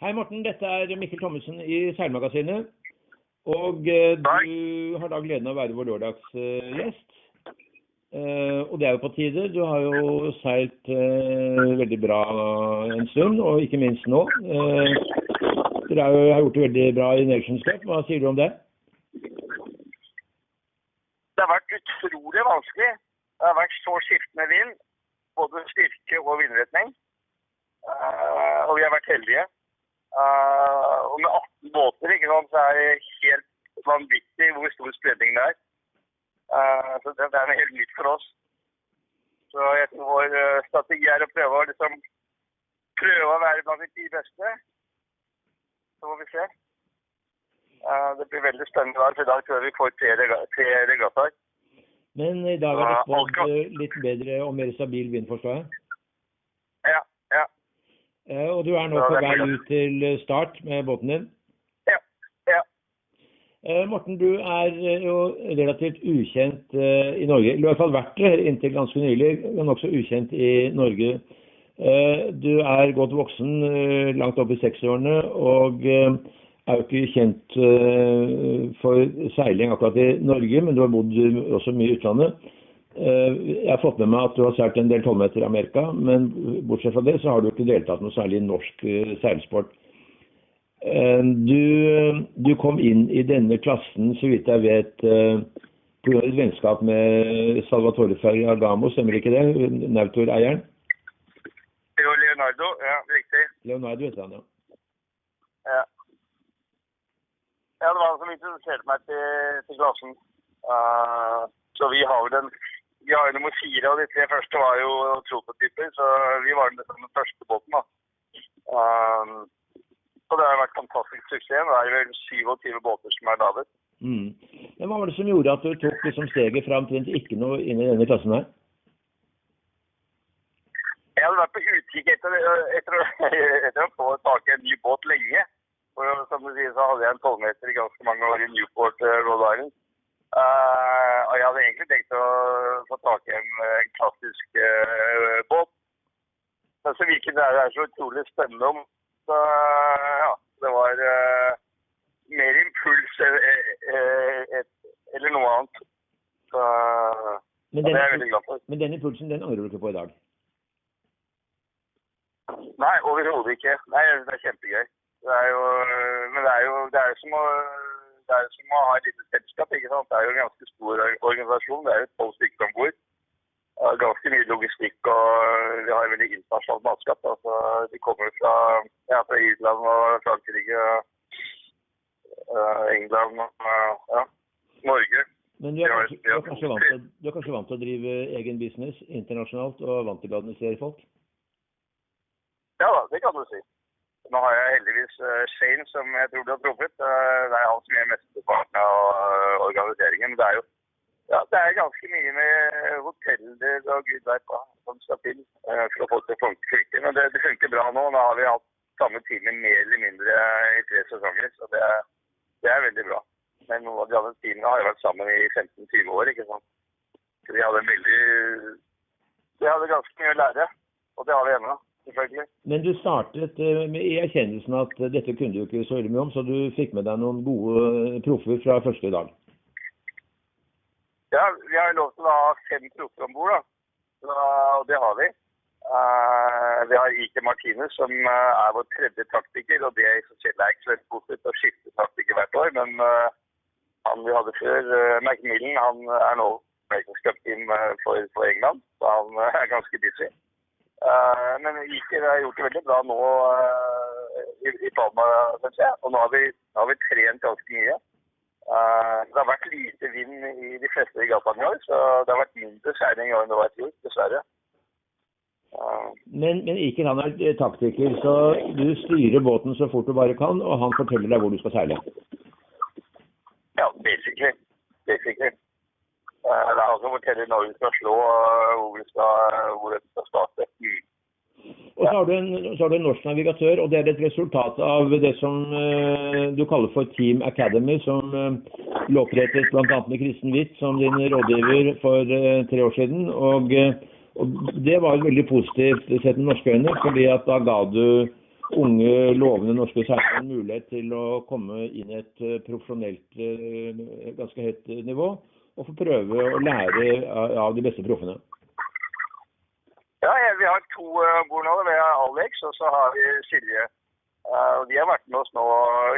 Hei, Morten. Dette er Mikkel Thommessen i Seilmagasinet. Og eh, du har da gleden av å være vår lørdagsgjest. Eh, og det er jo på tide. Du har jo seilt eh, veldig bra en stund, og ikke minst nå. Eh, dere har jo har gjort det veldig bra i Nations Cup. Hva sier du om det? Det har vært utrolig vanskelig. Det har vært så skiftende vind, både styrke og vindretning. Og vi har vært heldige. Eh, og med 18 båter ikke sant, så er det helt vanvittig hvor stor spredning det er. Uh, så det, det er noe helt nytt for oss. Så jeg tror vår uh, strategi er å prøve å liksom prøve å være blant de ti beste. Så får vi se. Uh, det blir veldig spennende i for i dag tror jeg vi får tre, tre regattaer. Men i dag er det spådd litt bedre og mer stabil vind, forstår jeg? Eh, Og du er nå på vei ut til eh, start med båten din? ja. ja. Eh, Morten, du er jo relativt ukjent i Norge. Du har i hvert fall vært det inntil ganske nylig, men også ukjent i Norge. Du er godt voksen, langt opp i 60-årene, og er jo ikke kjent for seiling akkurat i Norge, men du har bodd også mye i utlandet. Eh, Jeg har fått med meg at du har seilt en del tolvmeter i Amerika, men bortsett fra det så har du ikke deltatt noe særlig i norsk eh, seilsport. Eh, Du, du kom inn i denne klassen, så vidt jeg vet, pga. et vennskap med Salvatore Ferragamo, stemmer ikke det? Nautor-eieren? Jo, Leonardo. Ja, riktig. Leonardo heter han, ja. Ja. ja, det var han som introduserte meg til, til klassen. Uh, så vi har vel den Vi har jo nummer fire, og de tre første var jo prototyper, så vi var den, den første båten, da. Um, og det har vært fantastisk suksess. Det er vel 27 båter som er laget. Mm. Men hva var det som gjorde at du tok liksom steget fra omtrent ikke noe inn i denne klassen her? Jeg hadde vært på utkikk etter, etter, etter å få tak i en ny båt lenge. For som du sier, så hadde jeg en tolvmeter i ganske mange år i Newport, eh, Rhode Island. Eh, og jeg hadde egentlig tenkt å få tak i en, en klassisk uh, båt. Men så virker det her så utrolig spennende om. Så ja, det var uh, mer impuls eh, eh, eller noe annet. Så Men ja, det er jeg veldig glad for. men den impulsen den angrer du ikke på i dag? Nei, overhodet ikke. Nei, det er kjempegøy. Det er jo, men det er jo det er som, å, det er som å ha et lite selskap. ikke sant? Det er jo en ganske stor organisasjon. Det er jo tolv stykker om bord. Ganske mye logistikk, og vi har veldig internasjonalt mannskap. Altså, de kommer fra, ja, fra Irland og Frankrike, øh, England og ja, Norge. Men du er, kanskje, du, er kanskje vant til, du er kanskje vant til å drive egen business internasjonalt og vant til å administrere folk? Ja da, det kan du si. Nå har jeg heldigvis eh, Shane, som jeg tror du har truffet. Eh, det er han som gjør mesteparten av eh, organiseringen. Det er jo ja, det er ganske mye med hoteller og gud veit hva som skal til for å få til å funke. Men det, det funker bra nå. Nå har vi hatt samme teamet mer eller mindre i tre sesonger, så det, det er veldig bra. Men noen av de andre teamene har jo vært sammen i 15-20 år, ikke sant. Så vi hadde veldig Vi hadde ganske mye å lære, og det har vi ennå, selvfølgelig. Men du startet eh, med, i erkjennelsen at eh, dette kunne du ikke så veldig mye om, så du fikk med deg noen gode eh, proffer fra første dag. Ja, vi har lov til å ha fem proffer om bord, og det har vi. Uh, vi har Ike Martinez, som er vår tredje taktiker. Og det er ikke så positivt å skifte taktiker hvert år. Men uh, han vi hadde før, uh, Macmillan, han er nå America's Cup-team for, for England. Så han er ganske busy. Eh, men Ike har gjort det veldig bra nå uh, i, i Palma, syns jeg. Og nå har vi, nå har vi trent ganske mye. Uh, det har vært lite vind i de fleste regattaene i år, så det har vært mindre seiling i år enn det var i fjor, dessverre. Men, men Iker han er taktiker, så du styrer båten så fort du bare kan, og han forteller deg hvor du skal seile. ja, basically. basically. Det er han som forteller når vi skal slå, og hvor vi skal, starte. Og så har, du en, så har du en norsk navigatør, og det er et resultat av det som eh, du kaller for Team Academy, som eh, ble opprettet bl.a. med Kristen Witt som din rådgiver for eh, tre år siden. Og, eh, og det var veldig positivt sett med norske øyne, fordi at da ga du unge, lovende norske seilere mulighet til å komme inn i et eh, profesjonelt eh, ganske høyt nivå, og få prøve å lære av, de beste proffene? Ja, vi har to uh, bord nå. Vi har Alex, og så har vi Silje. Og de har vært med oss nå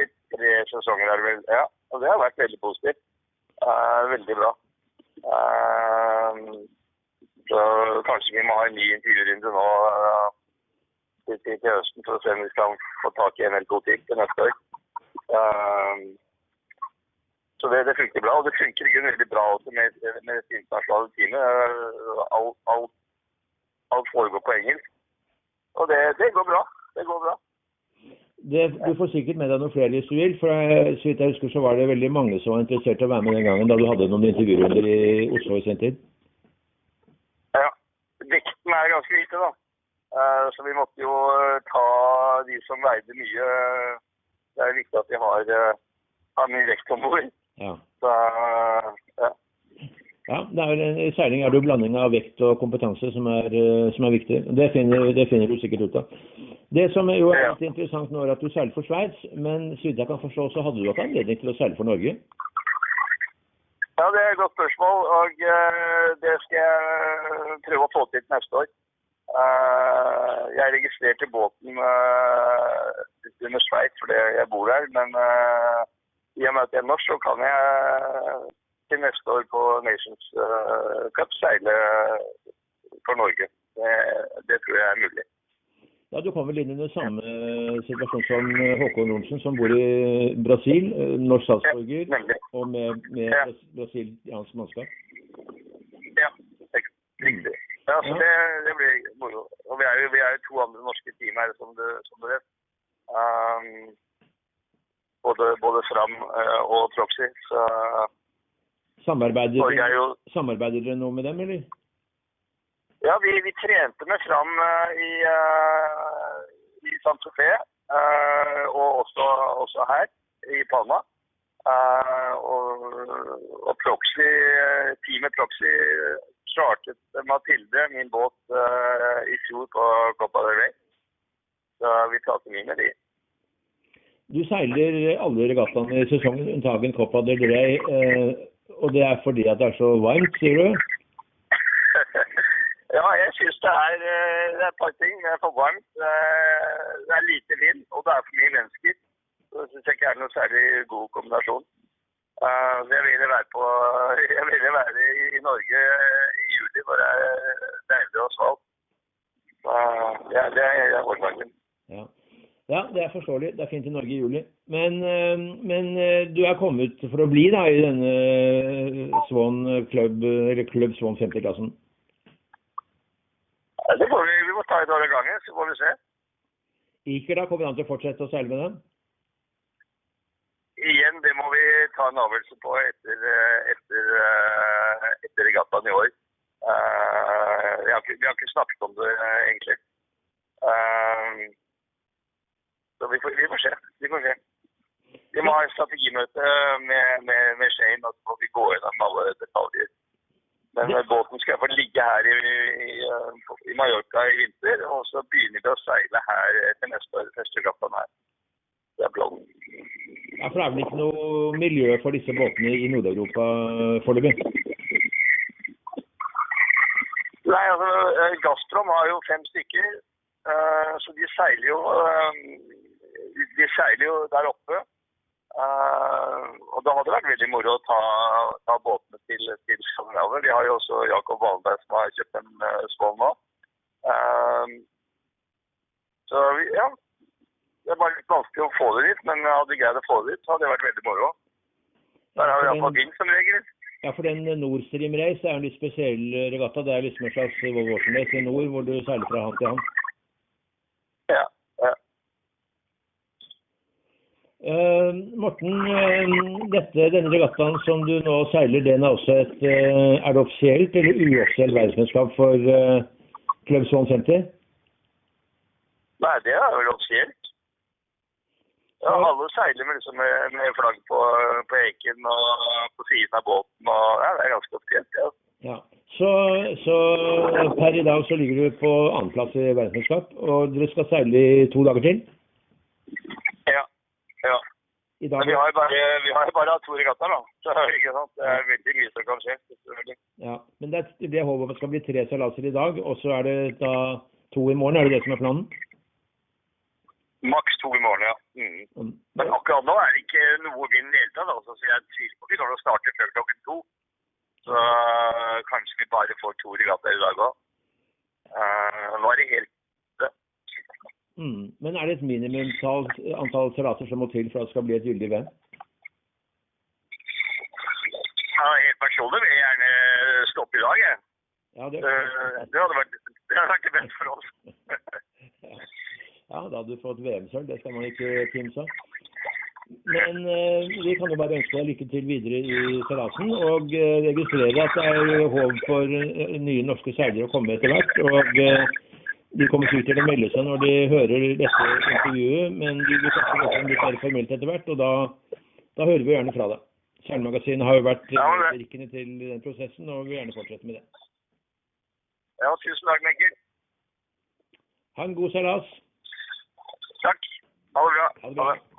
i tre sesonger. Er vel. Ja, og det har vært veldig positivt. Uh, veldig bra. så kanskje vi må ha en ny intervjurunde nå til, høsten for å se om vi skal få tak i NL2 til til neste år. Så det, det, funker bra. Og det funker ikke veldig bra også med, med det internasjonale teamet. Alt, alt alt foregår på engelsk. Og det, det går bra. Det går bra. Det, du får sikkert med deg noen flere hvis du vil. for jeg, Så vidt jeg husker så var det veldig mange som var interessert i å være med den gangen da du hadde noen intervjurunder i Oslo i sin tid. Ja. Vekten er ganske lite, da. Uh, så vi måtte jo ta de som veide mye. Det er viktig at de har, har mye vekt om bord. Ja. Så, ja. Ja, er, I seiling er det jo blanding av vekt og kompetanse som er, eh, som er viktig. Det finner, det finner, du sikkert ut av. Det som jo er litt interessant nå, er at du seiler for Sveits, men så vidt jeg kan forstå, så hadde du ikke anledning til å seile for Norge? Ja, det er et godt spørsmål, og uh, det skal jeg prøve å få til neste år. Uh, jeg registrerte båten under Sveits fordi jeg bor her, men i og med at jeg er norsk, så kan jeg til neste år på Nations uh, Cup seile for Norge. Det, det, tror jeg er mulig. Ja, Du kommer vel inn i den samme situasjon som Håkon Johnsen, som bor i Brasil. Eh, norsk statsborger ja, og med, med ja. Hans mannskap. Ja, riktig. Ja, så det, det, blir moro. Og vi er, jo, vi er jo to andre norske team her, som du, som du vet. Um, både, både Fram uh, og Proxy. Så Samarbeider, jo... samarbeider dere noe med dem, eller? Ja, vi, vi trente med Fram uh, i, uh, i San Sofé, uh, og også, også, her i Palma. og, og Proxy, teamet Proxy startet Mathilde, min båt, i fjor på Copa del Rey. Så vi prater mye med de. Du seiler alle regattaene i sesongen, unntagen Copa del Rey. Og det er fordi at det er så varmt, sier du? ja, jeg syns det, eh, det, er et par ting. Det er for varmt, det er lite vind, og det er for mye mennesker. Så det syns jeg ikke er noe særlig god kombinasjon. Uh, jeg ville være på Jeg ville være i Norge i juli, hvor det er deilig og svalt. Uh, ja, det er hovedmarken. Ja. Ja, det er forståelig. Det er fint i Norge i juli. Men, eh, men eh, du er kommet for å bli da i denne eh, Swan Club, eller Klubb Swan 50-klassen? Ja, det får vi. Vi må ta et år av gangen, så får vi se. Iker da, kommer han til å fortsette å seile med dem? Igjen, det må vi ta en avgjørelse på etter, etter, etter regattaen i år. Vi har, ikke, vi har ikke snakket om det, egentlig. Så vi får, vi får se. Vi får se. Vi må ha et strategimøte med, med, med Shane, og så må vi gå gjennom alle detaljer. Men ja. båten skal få ligge her i, i, i, Mallorca i vinter, og så begynner vi å seile her til neste år. Første kappen her. Det er planen. Ja, For det er vel ikke noe miljø for disse båtene i Nord-Europa foreløpig? Nei, altså Gazprom har jo fem stykker. Uh, så de seiler jo de seiler jo der oppe. Uh, og da hadde det vært veldig moro å ta, ta båtene til, til Skandinavia. De har jo også Jakob Valberg som har kjøpt en uh, skål nå. Uh, så ja. Det er bare litt vanskelig å få det dit, men hadde jeg greid å få det dit, hadde det vært veldig moro. Der har vi iallfall vind som regel. Ja, for den Nord Stream Race er en litt spesiell regatta. Det er liksom en slags Volvo Ocean i nord, hvor du seiler fra hand til hand. Ja. Uh, Morten, uh, dette, denne regattaen som du nå seiler, den er også et uh, Er det offisielt eller uoffisielt verdensmesterskap for uh, Club Swan 50? Nei, det er vel offisielt. Ja, alle seiler med, liksom, med, med flagg på, på eken og på siden av båten. Og, ja, det er ganske offisielt. Ja. ja. Så, så, per i dag så ligger du på annenplass i verdensmesterskap, og dere skal seile i to dager til? Dag vi har bare, vi har bare to regattaer, da. Så det er veldig mye som kan skje. ja, Men det er det håpet skal bli tre seilaser i dag, og så er det da to i morgen. Er det det som er planen? Maks to i morgen, ja. Mm. Men akkurat nå er det ikke noe vind i det hele tatt, altså, så jeg tviler på at vi til å starte før klokken to. Så kanskje vi bare får to regattaer i dag òg. nå er det helt Mm. Men er det et minimumsantall antall salater som må til for at det skal bli et gyldig venn? ja, Helt personlig vil jeg gjerne stoppe i dag, jeg. Ja, det, Eh, Det hadde vært det hadde vært det beste for oss. ja, da hadde du fått VM-sølv. Det skal man ikke kimse av. Men eh, vi kan jo bare ønske deg lykke til videre i seilasen. Og eh, registrere at det er håp for eh, nye norske seilere å komme etter hvert. Og eh, de kommer sikkert til å melde seg når de hører dette intervjuet, men de vil kanskje gå litt mer formelt etter hvert, og da, da hører vi gjerne fra deg. Kjernemagasinet har jo vært berikende til den prosessen, og vil gjerne fortsette med det. Ja, tusen takk, Mikkel. Ha en god seilas. Takk. Ha det bra. Ha det bra.